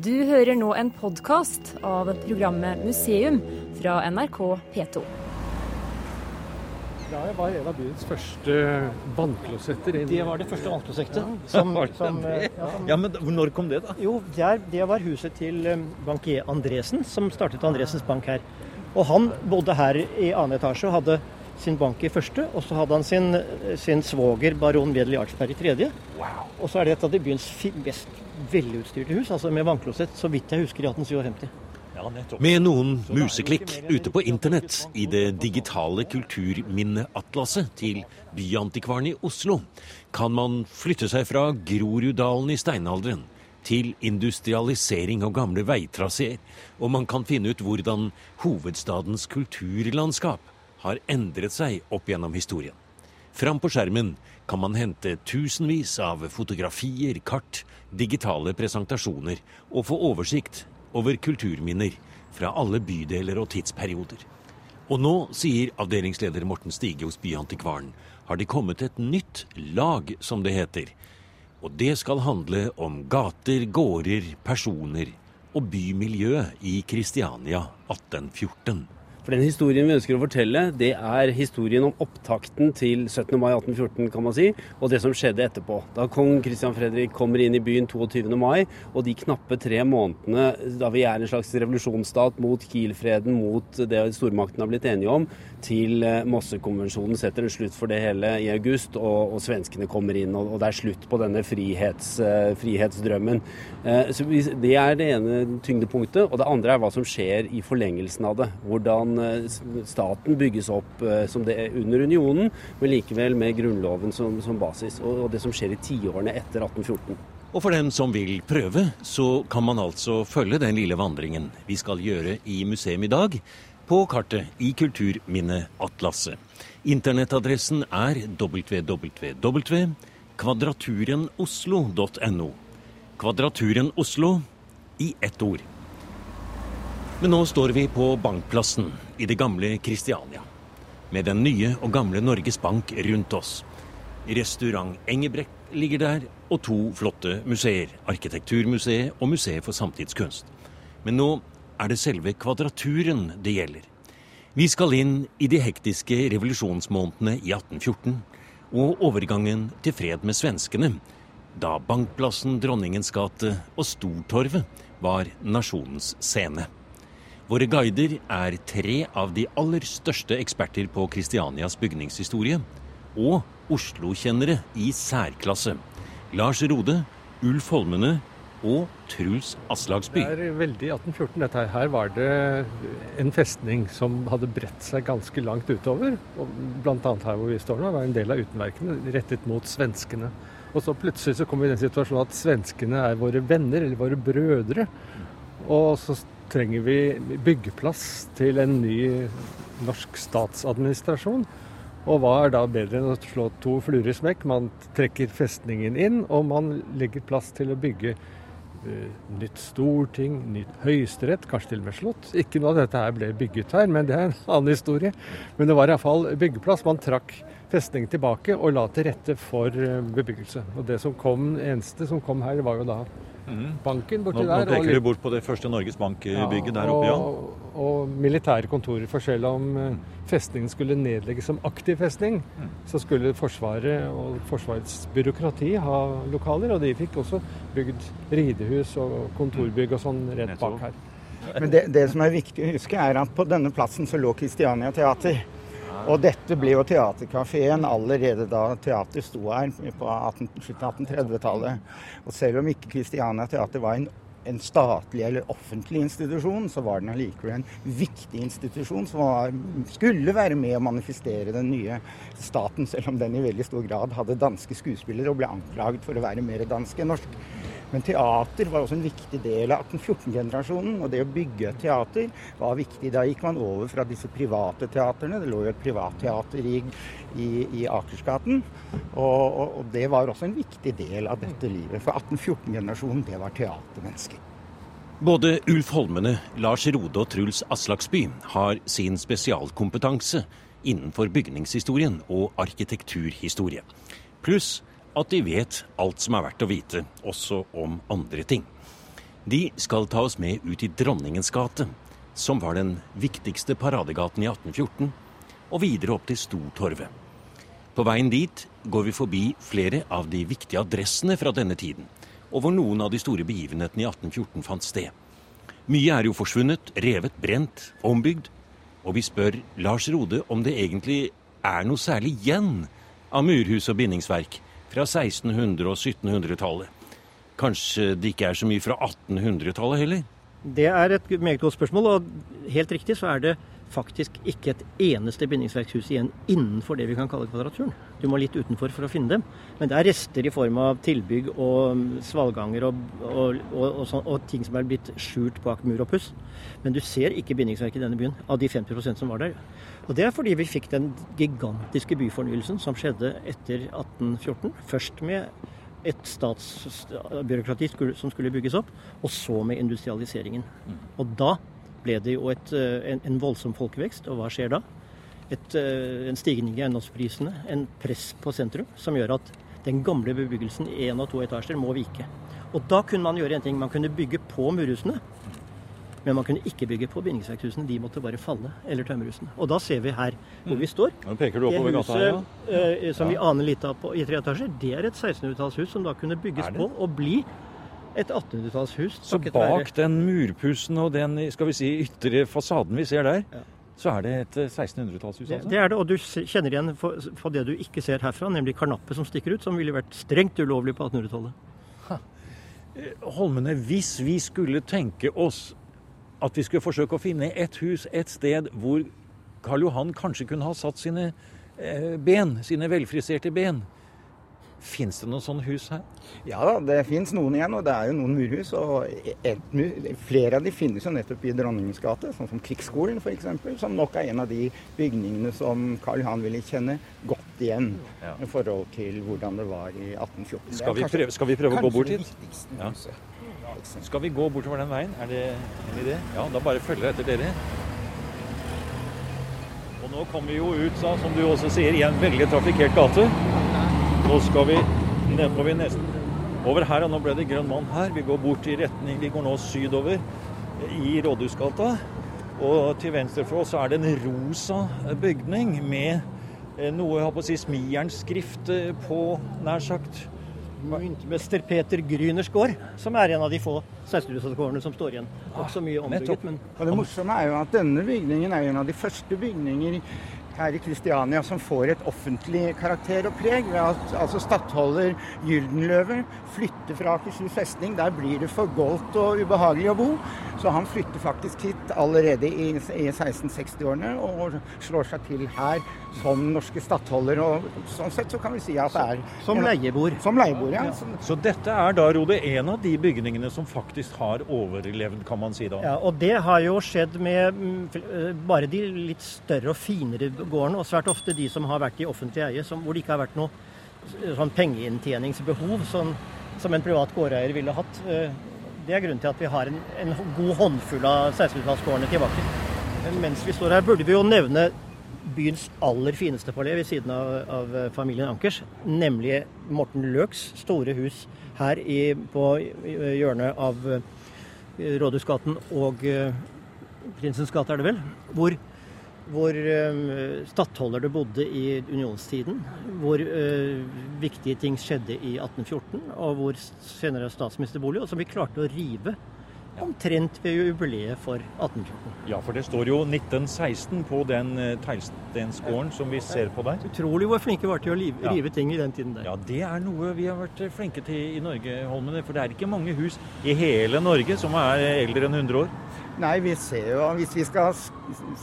Du hører nå en podkast av programmet Museum fra NRK P2. Det var en av byens første vannklosetter. Det var det første vannklosettet. Ja. Som, Var det som, det? eh, ja, som, Ja, men når kom det, da? jo, det, er, det var huset til eh, bankier Andresen, som startet Andresens bank her. Og han bodde her i annen etasje og hadde sin bank i første, og så hadde han sin, sin svoger baron Wedel Jarlsberg i tredje. Og så er det et av de byens mest velutstyrte hus, altså med vannklosett, så vidt jeg husker i 1857. Ja, nettopp. Med noen museklikk ute på internett i det digitale kulturminneatlaset til Byantikvaren i Oslo kan man flytte seg fra Groruddalen i steinalderen til industrialisering og gamle veitraseer, og man kan finne ut hvordan hovedstadens kulturlandskap har endret seg opp gjennom historien. Fram på skjermen kan man hente tusenvis av fotografier, kart, digitale presentasjoner og få oversikt over kulturminner fra alle bydeler og tidsperioder. Og nå, sier avdelingsleder Morten Stige hos Byantikvaren, har de kommet et nytt lag, som det heter. Og det skal handle om gater, gårder, personer og bymiljøet i Kristiania 1814. For Den historien vi ønsker å fortelle, det er historien om opptakten til 17. mai 1814, kan man si, og det som skjedde etterpå. Da kong Christian Fredrik kommer inn i byen 22. mai, og de knappe tre månedene da vi er en slags revolusjonsstat mot Kiel-freden, mot det stormakten har blitt enige om, til eh, Mossekonvensjonen setter en slutt for det hele i august, og, og svenskene kommer inn, og, og det er slutt på denne frihets, uh, frihetsdrømmen. Uh, så Det er det ene tyngdepunktet, og det andre er hva som skjer i forlengelsen av det. Hvordan eh, staten bygges opp eh, som det er under unionen, men likevel med Grunnloven som, som basis. Og, og det som skjer i tiårene etter 1814. Og for dem som vil prøve, så kan man altså følge den lille vandringen vi skal gjøre i museum i dag, på kartet i Kulturminneatlaset. Internettadressen er www.kvadraturenoslo.no. Kvadraturen Oslo i ett ord. Men nå står vi på Bankplassen i det gamle Kristiania. Med den nye og gamle Norges Bank rundt oss. Restaurant Engebrekk ligger der, og to flotte museer. Arkitekturmuseet og Museet for samtidskunst. Men nå er det selve kvadraturen det gjelder. Vi skal inn i de hektiske revolusjonsmånedene i 1814 og overgangen til fred med svenskene, da Bankplassen, Dronningens gate og Stortorvet var nasjonens scene. Våre guider er tre av de aller største eksperter på Kristianias bygningshistorie, og Oslo-kjennere i særklasse. Lars Rode, Ulf Holmene og Truls Aslagsby. Det er veldig 1814 dette her. Her var det en festning som hadde bredt seg ganske langt utover. Og annet her hvor vi står nå, var en del av utenverkene rettet mot svenskene. Og så plutselig så kommer vi i den situasjonen at svenskene er våre venner, eller våre brødre. Og så trenger vi byggeplass til en ny norsk statsadministrasjon. Og hva er da bedre enn å slå to fluer i smekk? Man trekker festningen inn, og man legger plass til å bygge uh, nytt storting, nytt høyesterett, kanskje til og med slott. Ikke noe av dette her ble bygget her, men det er en annen historie. Men det var iallfall byggeplass. Man trakk festningen tilbake og la til rette for eh, bebyggelse. Og det som kom, eneste som kom her, var jo da banken Nå, borti nå der. Nå peker og, du bort på det første Norges Bank-bygget der oppe, ja. og, og militære kontorer. For selv om eh, festningen skulle nedlegges som aktiv festning, Mm. så skulle Forsvaret og Forsvarets byråkrati ha lokaler. Og de fikk også bygd ridehus og kontorbygg og sånn rett bak her. Men det, det som er viktig å huske, er at på denne plassen så lå Kristiania Teater. Og dette ble jo teaterkafeen allerede da teater sto her på 18, slutten av 1830-tallet. Og selv om ikke Kristiania Teater var en, en statlig eller offentlig institusjon, så var den allikevel en viktig institusjon som var, skulle være med å manifestere den nye staten, selv om den i veldig stor grad hadde danske skuespillere og ble anklaget for å være mer dansk enn norsk. Men teater var også en viktig del av 1814-generasjonen. Og det å bygge teater var viktig. Da gikk man over fra disse private teaterne. Det lå jo et privatteater i, i, i Akersgaten. Og, og, og det var også en viktig del av dette livet. For 1814-generasjonen, det var teatermennesker. Både Ulf Holmene, Lars Rode og Truls Aslaksby har sin spesialkompetanse innenfor bygningshistorien og arkitekturhistorie. Pluss at de vet alt som er verdt å vite, også om andre ting. De skal ta oss med ut i Dronningens gate, som var den viktigste paradegaten i 1814, og videre opp til Stortorvet. På veien dit går vi forbi flere av de viktige adressene fra denne tiden, og hvor noen av de store begivenhetene i 1814 fant sted. Mye er jo forsvunnet, revet, brent, ombygd, og vi spør Lars Rode om det egentlig er noe særlig igjen av murhus og bindingsverk fra 1600- og 1700-tallet. Kanskje det ikke er så mye fra 1800-tallet heller? Det er et meget godt spørsmål, og helt riktig så er det faktisk ikke et eneste bindingsverkshus igjen innenfor det vi kan kalle Kvadraturen. Du må litt utenfor for å finne dem. Men det er rester i form av tilbygg og svalganger og, og, og, sånn, og, ting som er blitt skjult bak mur og puss. Men du ser ikke bindingsverk i denne byen, av de 50% som var der. Og det er fordi vi fikk den gigantiske byfornyelsen som skjedde etter 1814. Først med et statsbyråkrati som skulle bygges opp, og så med industrialiseringen. Og da ble det jo et, en, en, voldsom folkevekst, og hva skjer da? Et, en stigning i eiendomsprisene, en press på sentrum, som gjør at den gamle bebyggelsen i én og to etasjer må vike. Og da kunne man gjøre en ting. Man kunne bygge på murhusene. Men man kunne ikke bygge på bindingsverkshusene. De måtte bare falle. Eller tømmerhusene. Og da ser vi her hvor vi står. Nå peker du oppover gata her, ja. uh, som vi aner litt av på, i tre etasjer, det er et 1600-tallshus som da kunne bygges på og bli et 1800-tallshus. Så bak den murpussen og den skal vi si, ytre fasaden vi ser der, ja. så er det et 1600-tallshus? Altså? Det, det, er det, og du kjenner igjen på det du ikke ser herfra, nemlig karnappet som stikker ut, som ville vært strengt ulovlig på 1800-tallet. Holmene, hvis vi skulle tenke oss at vi skulle forsøke å finne et hus et sted hvor Karl Johan kanskje kunne ha satt sine eh, ben, sine velfriserte ben. Fins det noen sånne hus her? Ja da, det fins noen igjen. Og det er jo noen murhus. Og et, flere av de finnes jo nettopp i Dronningens gate, sånn som Krigsskolen f.eks. Som nok er en av de bygningene som Karl Johan ville kjenne godt igjen ja. i forhold til hvordan det var i 1814. Skal vi prøve, skal vi prøve å gå bort hit? Ja. Skal vi gå bortover den veien? Er det en idé? Ja, da bare følger jeg etter dere. Og nå kommer vi jo ut, som du også sier, i en veldig trafikkert gate. Nå skal vi nedover nesten over her, og nå ble det grønn mann her. Vi går bort i retning Vi går nå sydover i Rådhusgata. Og til venstre for oss er det en rosa bygning med eh, noe jeg har på å si smijernskrift eh, på, nær sagt myntmester Peter Gryners gård, som er en av de få 1600-tallsgårdene som står igjen. Ikke så mye ombygget, men Og Det morsomme er jo at denne bygningen er en av de første bygninger her i Kristiania som får et offentlig karakter og preg. ved at altså Stattholder Gyldenløve flytter fra Akershus festning. Der blir det for goldt og ubehagelig å bo. Så han flytter faktisk hit allerede i, i 1660-årene og slår seg til her som norske stattholder. Og sånn sett så kan vi si at det er Som leieboer. Som leieboer, ja. ja. Så dette er da, Rode, en av de bygningene som faktisk har overlevd, kan man si da? Ja, og det har jo skjedd med mm, bare de litt større og finere gårdene, og svært ofte de som har vært i offentlig eie, som, hvor det ikke har vært noe sånn pengeinntjeningsbehov som, som en privat gårdeier ville hatt. Eh, det er grunnen til at vi har en, en god håndfull av 1600-tallsgårdene tilbake. Men mens vi står her, burde vi jo nevne byens aller fineste palé ved siden av, av, familien Ankers, nemlig Morten Løks store hus her i, på hjørnet av eh, Rådhusgaten og Prinsens gate, er det vel? Hvor hvor stattholdere bodde i unionstiden, hvor viktige ting skjedde i 1814, og hvor senere statsministerbolig, og som vi klarte å rive omtrent ved jubileet for 1814. Ja, for det står jo 1916 på den uh, teglstensgården som vi ser på der. Utrolig hvor flinke vi var til å rive, ja. ting i den tiden der. Ja, det er noe vi har vært flinke til i Norge, Holmene. For det er ikke mange hus i hele Norge som er eldre enn 100 år. Nei, vi ser jo Hvis vi skal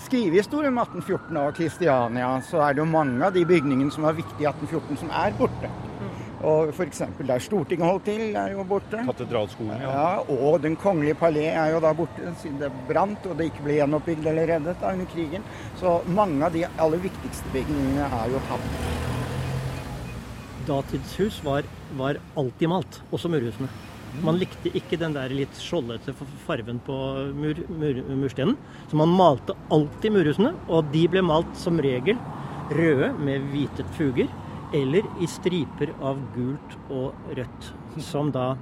skrive historie om 1814 og Kristiania, så er det jo mange av de bygningene som var viktige i 1814, som er borte. Og f.eks. der Stortinget holdt til, er jo borte. Katedralskolen, ja. ja. Og Den kongelige palé er jo da borte, siden det brant og det ikke ble gjenoppbygd eller reddet da under krigen. Så mange av de aller viktigste bygningene er jo tatt. Datidshus var, var alltid malt, også murhusene. Man likte ikke den der litt skjoldete farven på mur, mur, murstenen. Så man malte alltid murhusene, og de ble malt som regel røde med hvite fuger, eller i striper av gult og rødt. Som da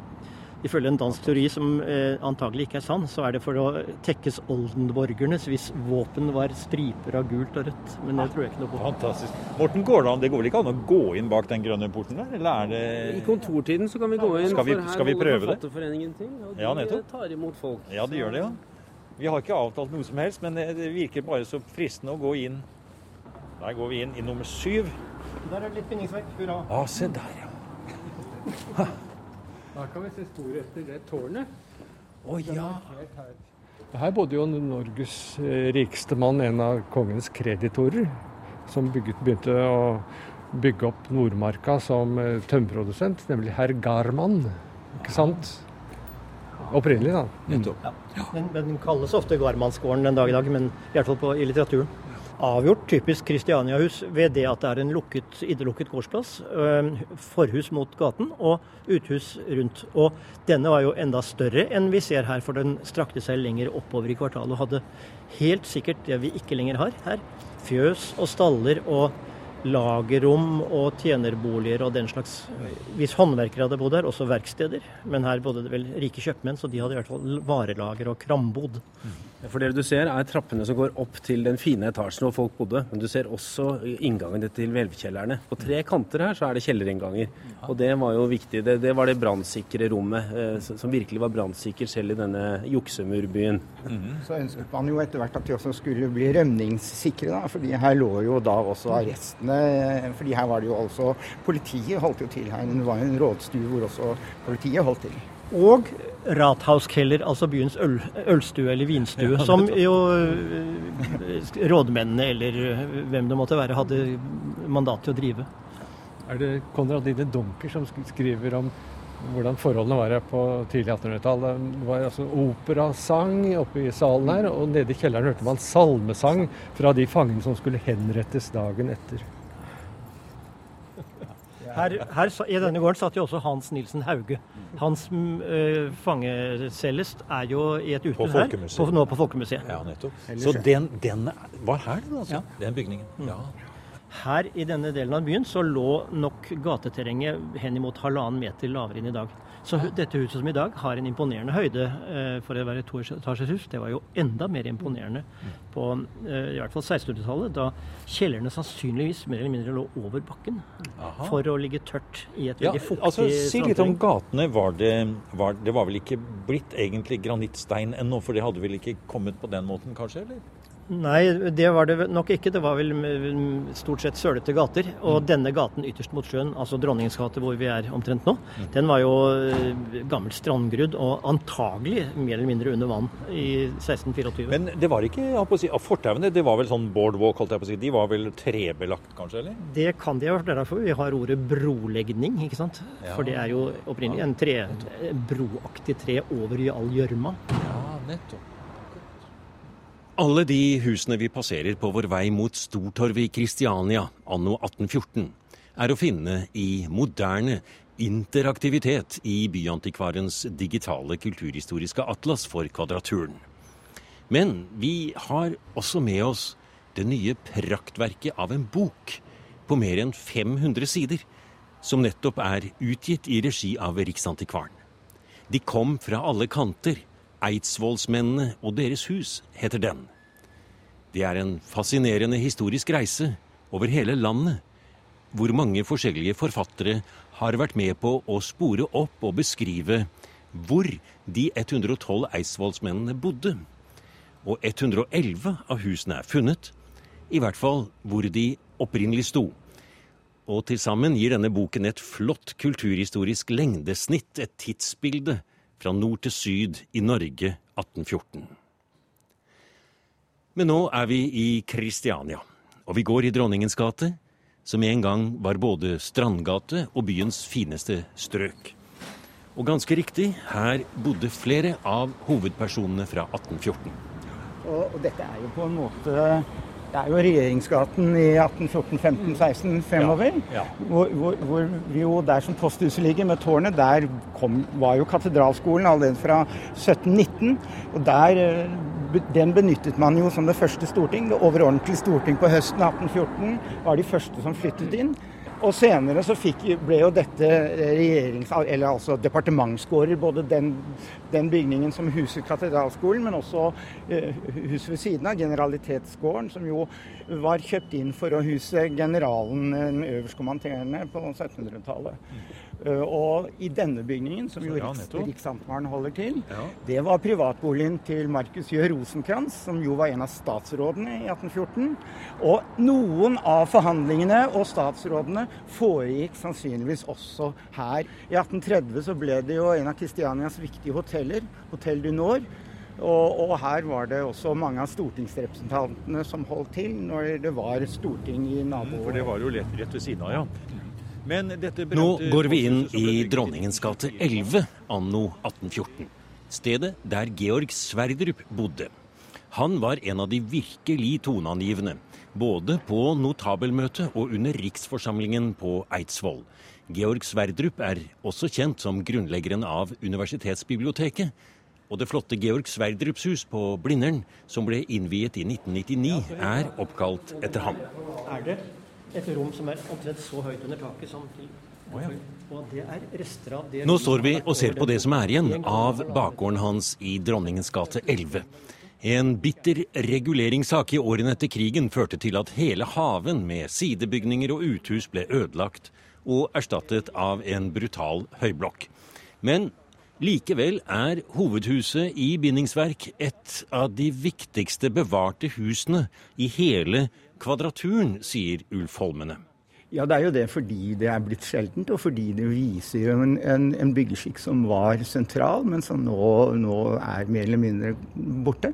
ifølge en dansk teori som eh, antagelig ikke er sann, så er det for å tekkes oldenborgernes hvis våpen var striper av gult og rødt. Men det tror jeg ikke noe på. Fantastisk. Morten, går det, an, det går vel ikke an å gå inn bak den grønne porten der, eller er det I kontortiden så kan vi gå inn, Skal vi- for her skal vi holder prøve det? Forfatterforeningen til. Og de Ja, nettopp. tar imot folk. Ja, det gjør det, ja. Vi har ikke avtalt noe som helst, men det det virker bare så fristende å gå inn. Der går vi inn i nummer syv. Der er det litt bindingsverk. Hurra. Ja, se der, ja. Da kan vi se spor etter det tårnet. Å ja. Her bodde jo Norges eh, rikeste mann, en av kongens kreditorer, som bygget, begynte å bygge opp Nordmarka som eh, tømmerprodusent, nemlig herr Garman. Ikke sant? Opprinnelig, da. Nettopp. Men, Den, den kalles ofte Garmannsgården den dag i dag, men i hvert fall på, i litteraturen. Avgjort typisk Kristianiahus ved det at det er en lukket, innelukket gårdsplass. forhus mot gaten og uthus rundt. Og denne var jo enda større enn vi ser her, for den strakte seg lenger oppover i kvartalet og hadde helt sikkert det vi ikke lenger har her. Fjøs og staller og lagerrom og tjenerboliger og den slags. Hvis håndverkere hadde bodd her, også verksteder. Men her bodde det vel rike kjøpmenn, så de hadde i hvert fall varelager og krambod. For det du ser er trappene som går opp til den fine etasjen hvor folk bodde. Men du ser også inngangene til hvelvkjellerne. På tre kanter her så er det kjellerinnganger. Og det var jo viktig. Det, det var det brannsikre rommet, eh, som virkelig var brannsikkert selv i denne juksemurbyen. Så ønsket man jo etter hvert at de også skulle bli rømningssikre, da, fordi her lå jo da også arrestene. fordi her var det jo også Politiet holdt jo til her. Det var jo en rådstue hvor også politiet holdt til. Og Rathauskeller, altså byens øl, ølstue eller vinstue, som jo øh, rådmennene eller øh, hvem det måtte være, hadde mandat til å drive. Er det Konradine Dunker som skriver om hvordan forholdene var her på tidlig 1800-tall? Det var altså operasang oppe i salen her, og nede i kjelleren hørte man salmesang fra de fangene som skulle henrettes dagen etter. Her, her I denne gården satt jo også Hans Nilsen Hauge. Hans mm, øh, fangecellest er jo i et På uthus her, Folkemuseet. på, nå på Folkemuseet. Ja, nettopp. Så den, den var her, den altså? Den bygningen. Ja. Her i denne delen av byen så lå nok gateterrenget henimot halvannen meter lavere enn i dag. Så dette huset som i dag har en imponerende høyde eh, for å være et toetasjes hus, det var jo enda mer imponerende på eh, i hvert fall 1600-tallet, da kjellerne sannsynligvis mer eller mindre lå over bakken Aha. for å ligge tørt i et Ja, veldig fuktig altså, si litt om gatene. Var det, var, det var vel ikke blitt egentlig granittstein ennå, for det hadde vel ikke kommet på den måten, kanskje? eller? Nei, det var det nok ikke. Det var vel mm, stort sett sølete gater. Og denne gaten ytterst mot sjøen, altså Dronningens gate hvor vi er omtrent nå, den var jo gammel gammelt strandgrudd og antagelig mer eller mindre under vann i 1624. Men det var ikke si, fortauene, det var vel sånn boardwalk, holdt jeg på å si. De var vel trebelagt, kanskje? eller? Det kan de ha vært derfor vi har ordet brolegning, ikke sant? Ja. For det er jo opprinnelig en tre, broaktig tre over i all gjørma. Ja, nettopp. Alle de husene vi passerer på vår vei mot Stortorvet i Kristiania anno 1814, er å finne i moderne interaktivitet i Byantikvarens digitale kulturhistoriske atlas for Kvadraturen. Men vi har også med oss det nye praktverket av en bok på mer enn 500 sider, som nettopp er utgitt i regi av Riksantikvaren. De kom fra alle kanter. Eidsvollsmennene og deres hus heter den. Det er en fascinerende historisk reise over hele landet, hvor mange forskjellige forfattere har vært med på å spore opp og beskrive hvor de 112 eidsvollsmennene bodde. Og 111 av husene er funnet, i hvert fall hvor de opprinnelig sto. Og til sammen gir denne boken et flott kulturhistorisk lengdesnitt, et tidsbilde fra nord til syd i Norge 1814. Men nå er vi i Kristiania, og vi går i Dronningens gate, som en gang var både strandgate og byens fineste strøk. Og ganske riktig, her bodde flere av hovedpersonene fra 1814. Og, og dette er jo på en måte Det er jo regjeringsgaten i 1814, 15, 16 fremover. Ja, ja. Hvor, hvor, hvor jo der som posthuset ligger med tårnet, der kom, var jo katedralskolen allerede fra 1719. Og der, eh, den benyttet man jo som det første storting. Det overordentlige storting på høsten 1814 var de første som flyttet inn. Og senere så fikk, ble jo dette regjerings... Eller altså departementsgårder. Både den, den, bygningen som huset katedralskolen, men også uh, huset ved siden av, Generalitetsgården, som jo var kjøpt inn for å huse generalen, den øverstkommanderende, på 1700-tallet. Uh, og i denne bygningen, som jo Riks, Riksantikvaren holder til, ja. det var privatboligen til Markus Jø Rosenkrantz, som jo var en av statsrådene i 1814. Og noen av forhandlingene og statsrådene foregikk sannsynligvis også her. I 1830 så ble det jo en av Kristianias viktige hoteller, Hotell du Nord. Og, og, her var det også mange av stortingsrepresentantene som holdt til når det var storting i naboen. For det var jo lett, rett ved siden av, ja. Nå går vi inn i Dronningens gate 11 anno 1814. Stedet der Georg Sverdrup bodde. Han var en av de virkelig toneangivende både på notabelmøtet og under riksforsamlingen på Eidsvoll. Georg Sverdrup er også kjent som grunnleggeren av Universitetsbiblioteket. Og det flotte Georg Sverdrups hus på Blindern, som ble innviet i 1999, er oppkalt etter ham. Er det et rom som er omtrent så høyt under taket som til Nå står vi og ser på det som er igjen av bakgården hans i Dronningens gate 11. En bitter reguleringssak i årene etter krigen førte til at hele haven med sidebygninger og uthus ble ødelagt og erstattet av en brutal høyblokk. Men likevel er hovedhuset i bindingsverk et av de viktigste bevarte husene i hele Kvadraturen, sier Ulf Holmene. Ja, det er jo det fordi det er blitt sjeldent, og fordi det viser en, en, en byggeskikk som var sentral, men som nå, nå er mer eller mindre borte.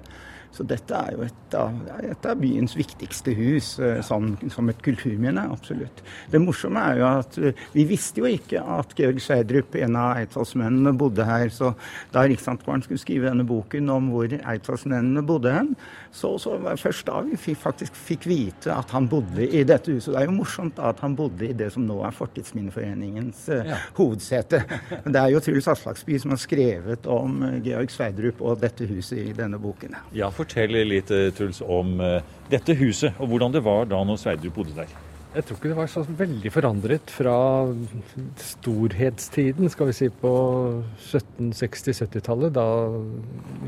Så dette er jo et av, et av byens viktigste hus eh, som, et kulturminne, absolutt. Det morsomme er jo at eh, vi visste jo ikke at Georg Sverdrup, en av eidsvollsmennene, bodde her. Så da Riksantikvaren skulle skrive denne boken om hvor eidsvollsmennene bodde hen, så, så var det først da vi fikk, faktisk fikk vite at han bodde i dette huset. Det er jo morsomt da at han bodde i det som nå er Fortidsminneforeningens uh, ja. hovedsete. Det er jo Truls Aslaksby som har skrevet om Georg Sverdrup og dette huset i denne boken. Ja, for fortell litt, eh, Truls, om eh, dette huset, og hvordan det var da når Sverdrup bodde der. Jeg tror ikke det var så veldig forandret fra storhetstiden, skal vi si, på 1760-70-tallet, da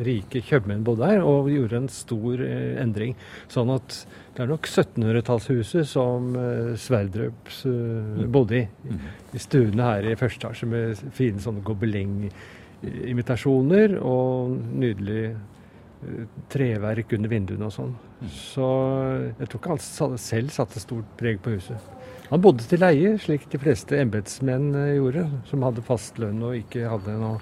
rike kjøpmenn bodde her og gjorde en stor eh, endring. Sånn at det er nok 1700-tallshuset som Sverdrup mm. bodde i. Mm. I stuene her i første etasje med fine sånne gobelengimitasjoner og nydelig treverk under vinduene og sånn. Så jeg tror ikke han selv satte stort preg på huset. Han bodde til leie, slik de fleste embetsmenn eh, gjorde, som hadde fast lønn og ikke hadde noe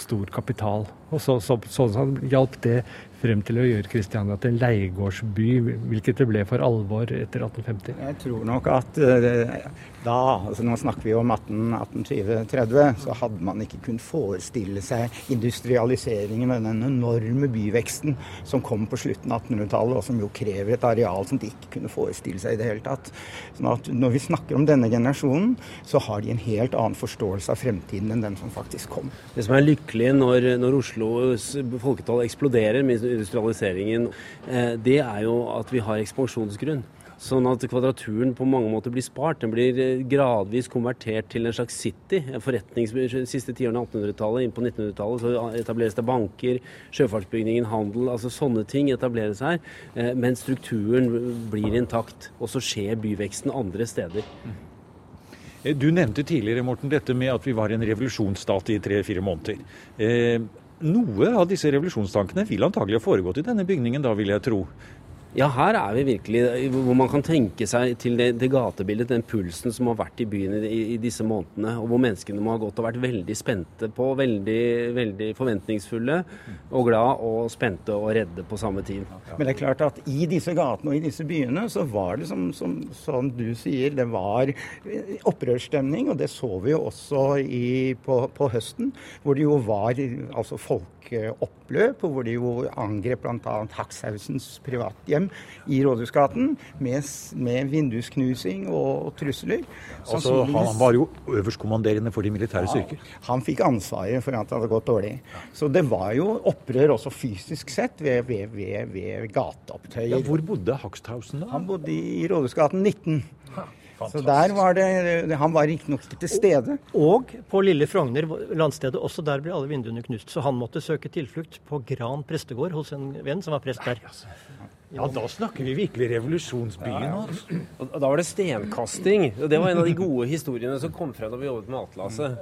stor kapital. Og så, så, så, så hjalp det frem til å gjøre Kristiania til en leiegårdsby, hvilket det ble for alvor etter 1850? Jeg tror nok at uh, da, altså nå snakker vi om 1820-30, så hadde man ikke kunnet forestille seg industrialiseringen med den enorme byveksten som kom på slutten av 1800-tallet, og som jo krever et areal som de ikke kunne forestille seg i det hele tatt. Sånn at når vi snakker om denne generasjonen, så har de en helt annen forståelse av fremtiden enn den som faktisk kom. Det som er lykkelig når, når Oslos folketall eksploderer med industrialiseringen, eh, det er jo at vi har ekspansjonsgrunn. Sånn at Kvadraturen på mange måter blir spart. Den blir eh, gradvis konvertert til en slags city. Forretningsby siste tiårene av 1800-tallet, inn på 1900-tallet så etableres det banker, sjøfartsbygningen, handel. altså Sånne ting etableres her. Eh, men strukturen blir intakt. Og så skjer byveksten andre steder. Du nevnte tidligere Morten, dette med at vi var en revolusjonsstat i tre-fire måneder. Noe av disse revolusjonstankene vil antagelig ha foregått i denne bygningen, da vil jeg tro. Ja, her er vi virkelig hvor man kan tenke seg til det, det gatebildet, den pulsen som har vært i byen i, i, disse månedene. Og hvor menneskene må ha gått og vært veldig spente på, veldig, veldig forventningsfulle og glad og spente og redde på samme tid. Men det er klart at i disse gatene og i disse byene så var det som, som, som du sier, det var opprørsstemning. Og det så vi jo også i, på, på høsten, hvor det jo var altså folkeoppløp, og hvor de jo angrep bl.a. Hakshausens privathjem i Rådhusgaten med, med vindusknusing og trusler. Altså, Han var jo øverstkommanderende for de militære styrker? han fikk ansvaret for at det hadde gått dårlig. Så det var jo opprør også fysisk sett ved, ved, ved, ved gateopptøyer. Ja, hvor bodde Hagsthausen da? Han bodde i Rådhusgaten 19. Så der var det Han var riktignok ikke til stede. Og på Lille Frogner, landstedet, også der ble alle vinduene knust. Så han måtte søke tilflukt på Gran prestegård hos en venn som var prest der. Ja, da snakker vi virkelig revolusjonsbyen. Altså. Og da var det stenkasting. og Det var en av de gode historiene som kom frem da vi jobbet med Atlaset.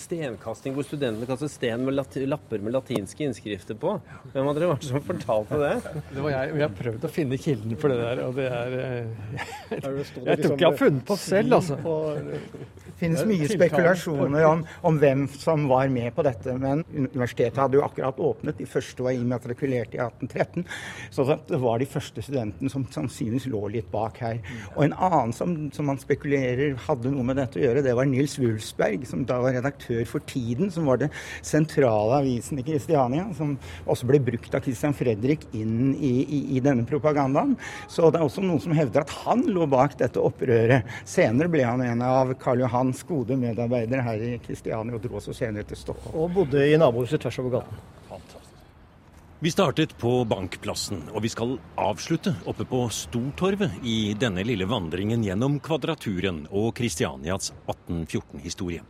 Stenkasting hvor studentene kastet sten med lapper med latinske innskrifter på. Hvem av dere var det som fortalte det? Det var jeg. og Jeg har prøvd å finne kilden for det der, og det er eh, Jeg tror ikke jeg har funnet på selv, altså. Det finnes mye spekulasjoner om, om, hvem som var med på dette. Men universitetet hadde jo akkurat åpnet. De første var immatrikulert i 1813. Så det var de første studentene som sannsynligvis lå litt bak her. Og en annen som, som, man spekulerer hadde noe med dette å gjøre, det var Nils Wulfsberg, som da var redaktør for Tiden, som var det sentrale avisen i Kristiania, som også ble brukt av Christian Fredrik inn i, i, i, denne propagandaen. Så det er også noen som hevder at han lå bak dette opprøret. Senere ble han en av Karl Johans gode medarbeidere her i Kristiania, og dro også senere til Stockholm. Og bodde i nabohuset tvers over gaten. Vi startet på Bankplassen, og vi skal avslutte oppe på Stortorvet i denne lille vandringen gjennom Kvadraturen og Kristianias 1814-historie.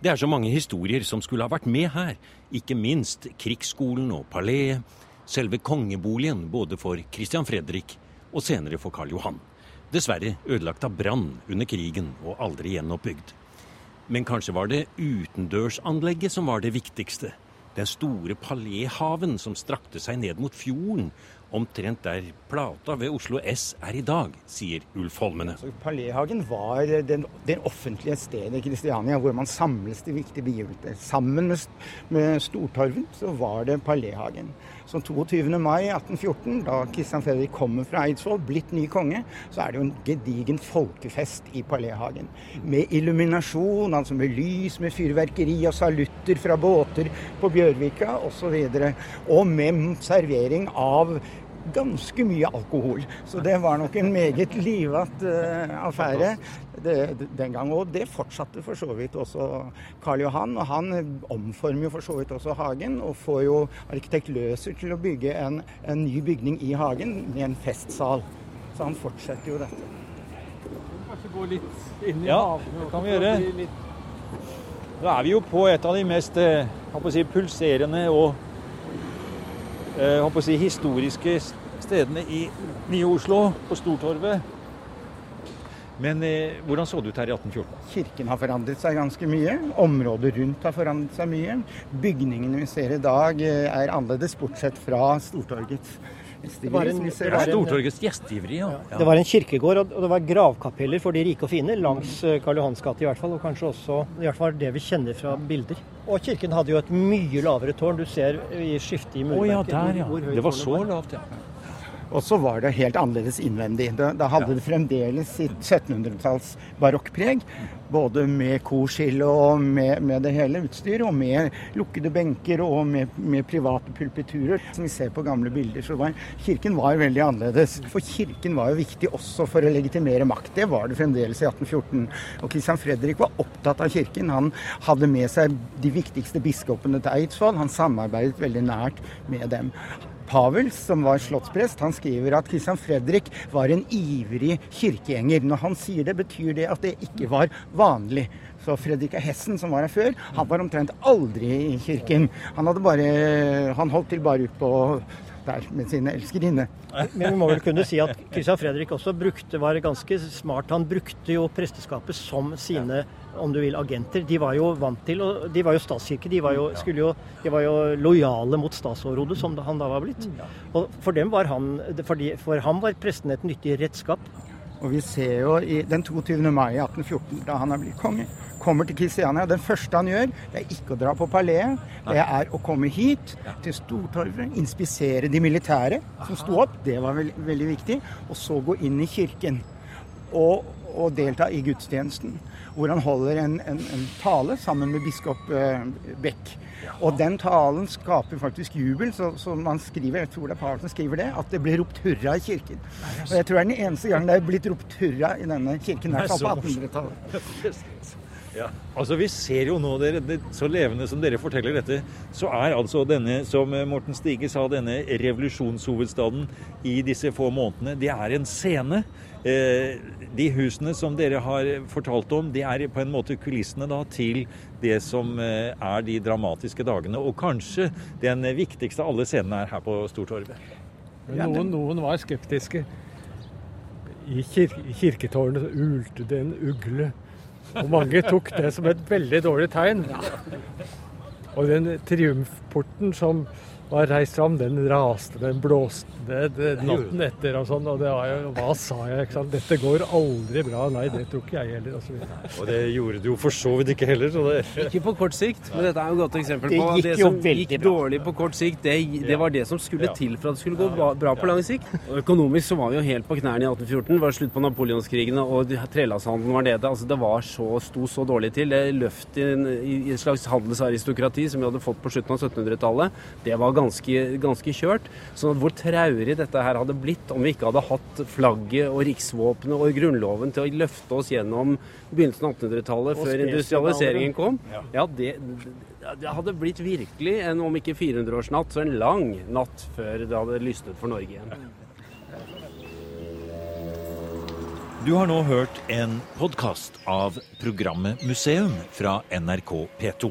Det er så mange historier som skulle ha vært med her, ikke minst krigsskolen og paleet, selve kongeboligen både for Christian Fredrik og senere for Karl Johan. Dessverre ødelagt av brann under krigen og aldri gjenoppbygd. Men kanskje var det utendørsanlegget som var det viktigste den store paléhaven som strakte seg ned mot fjorden, omtrent der plata ved Oslo S er i dag, sier Ulf Holmene. Paléhagen var den, den, offentlige stedet i Kristiania hvor man samles til viktige begivenheter. Sammen med, med Stortorven så var det Paléhagen. Så 22. mai 1814, da Kristian Fredrik kommer fra Eidsvoll, blitt ny konge, så er det jo en gedigen folkefest i Paléhagen. Med illuminasjon, altså med lys, med fyrverkeri og salutter fra båter på Bjørvika osv. Og, så og med servering av ganske mye alkohol. Så det var nok en meget livat uh, affære det, den gang. Og det fortsatte for så vidt også Karl Johan. Og han omformer jo for så vidt også Hagen, og får jo arkitekt Løser til å bygge en, en ny bygning i Hagen med en festsal. Så han fortsetter jo dette. Kanskje gå litt inn i ja, hagen? det kan vi gjøre. Da er vi jo på et av de mest eh, si, pulserende og eh, si, historiske stedene i Nye Oslo, på Stortorvet. Men eh, hvordan så det ut her i 1814? Kirken har forandret seg ganske mye. Området rundt har forandret seg mye. Bygningene vi ser i dag eh, er annerledes, bortsett fra Stortorgets. Det var en, det var Stortorgets gjestgiveri, ja. ja. Det var en kirkegård, og det var gravkapeller for de rike og fine langs eh, Karl Johans gate i hvert fall, og kanskje også i hvert fall det vi kjenner fra bilder. Og kirken hadde jo et mye lavere tårn. Du ser i skiftet i murverket. Oh, ja, der, ja. Det var så lavt, ja. Og så var det helt annerledes innvendig. Da, da hadde det fremdeles sitt 1700-talls barokkpreg. Både med korskille og med, med, det hele utstyret, og med lukkede benker og med, med, private pulpiturer. Som vi ser på gamle bilder, så var kirken var veldig annerledes. For kirken var jo viktig også for å legitimere makt. Det var det fremdeles i 1814. Og Christian Fredrik var opptatt av kirken. Han hadde med seg de viktigste biskopene til Eidsvoll. Han samarbeidet veldig nært med dem. Pavels, som var slottsprest, han skriver at Christian Fredrik var en ivrig kirkegjenger. Når han sier det, betyr det at det ikke var vanlig. Så Fredrik Hessen, som var her før, han var omtrent aldri i kirken. Han, bare, han holdt til bare ut på der med sine elskerinne. Men vi må vel kunne si at Christian Fredrik også brukte, var ganske smart. Han brukte jo presteskapet som sine om du vil, agenter. De var jo vant til og De var jo statskirke. De var jo, jo, de var jo lojale mot statsoverhodet, som han da var blitt. Og for dem var han, for, de, for ham var presten et nyttig redskap. Og vi ser jo i den 22. mai 1814, da han er blitt konge, kommer til Kristiania. Den første han gjør, det er ikke å dra på paleet. Det er å komme hit, til Stortorvet, inspisere de militære som sto opp. Det var veld, veldig viktig. Og så gå inn i kirken. Og, og delta i gudstjenesten hvor han holder en, en, en tale sammen med biskop eh, Beck. Og den talen skaper faktisk jubel, så, så, man skriver, jeg tror det er Paul som skriver det, at det blir ropt hurra i kirken. Og jeg tror det er den eneste gang det er blitt ropt hurra i denne kirken, i hvert fall på 1800-tallet. Ja, altså Vi ser jo nå, dere, det, så levende som dere forteller dette, så er altså denne, som Morten Stige sa, denne revolusjonshovedstaden i disse få månedene, det er en scene. Eh, de husene som dere har fortalt om, det er på en måte kulissene da til det som eh, er de dramatiske dagene. Og kanskje den viktigste av alle scenene er her på Stortorvet. Noen, noen var skeptiske. I, kir kirketårnet ulte det en ugle. Og mange tok det som et veldig dårlig tegn. Og den triumfporten som var reist fram, den raste, den blåste det, det, natten etter og sånn. Og det var jo Hva sa jeg? ikke sant? Dette går aldri bra. Nei, det tror ikke jeg heller. Og, så videre. Og det gjorde det jo for så vidt ikke heller. Så det... Ikke på kort sikt, men dette er jo et godt eksempel på at det som gikk dårlig på kort sikt. Det, det var det som skulle til for at det skulle gå bra, på lang sikt. Og økonomisk så var vi jo helt på knærne i 1814. Det var slutt på napoleonskrigene og trelandshandelen var nede. Altså det var så, sto så dårlig til. Det løft i en, i et slags handelsaristokrati som vi hadde fått på slutten av 1700-tallet, det var ganske, ganske kjørt. Så hvor traurig dette her hadde blitt om vi ikke hadde hatt flagget og riksvåpenet og grunnloven til å løfte oss gjennom begynnelsen av 1800-tallet, før industrialiseringen kom. Ja. Ja, det, det hadde blitt virkelig en om ikke 400-årsnatt, så en lang natt før det hadde lysnet for Norge igjen. Du har nå hørt en podkast av programmet Museum fra NRK P2.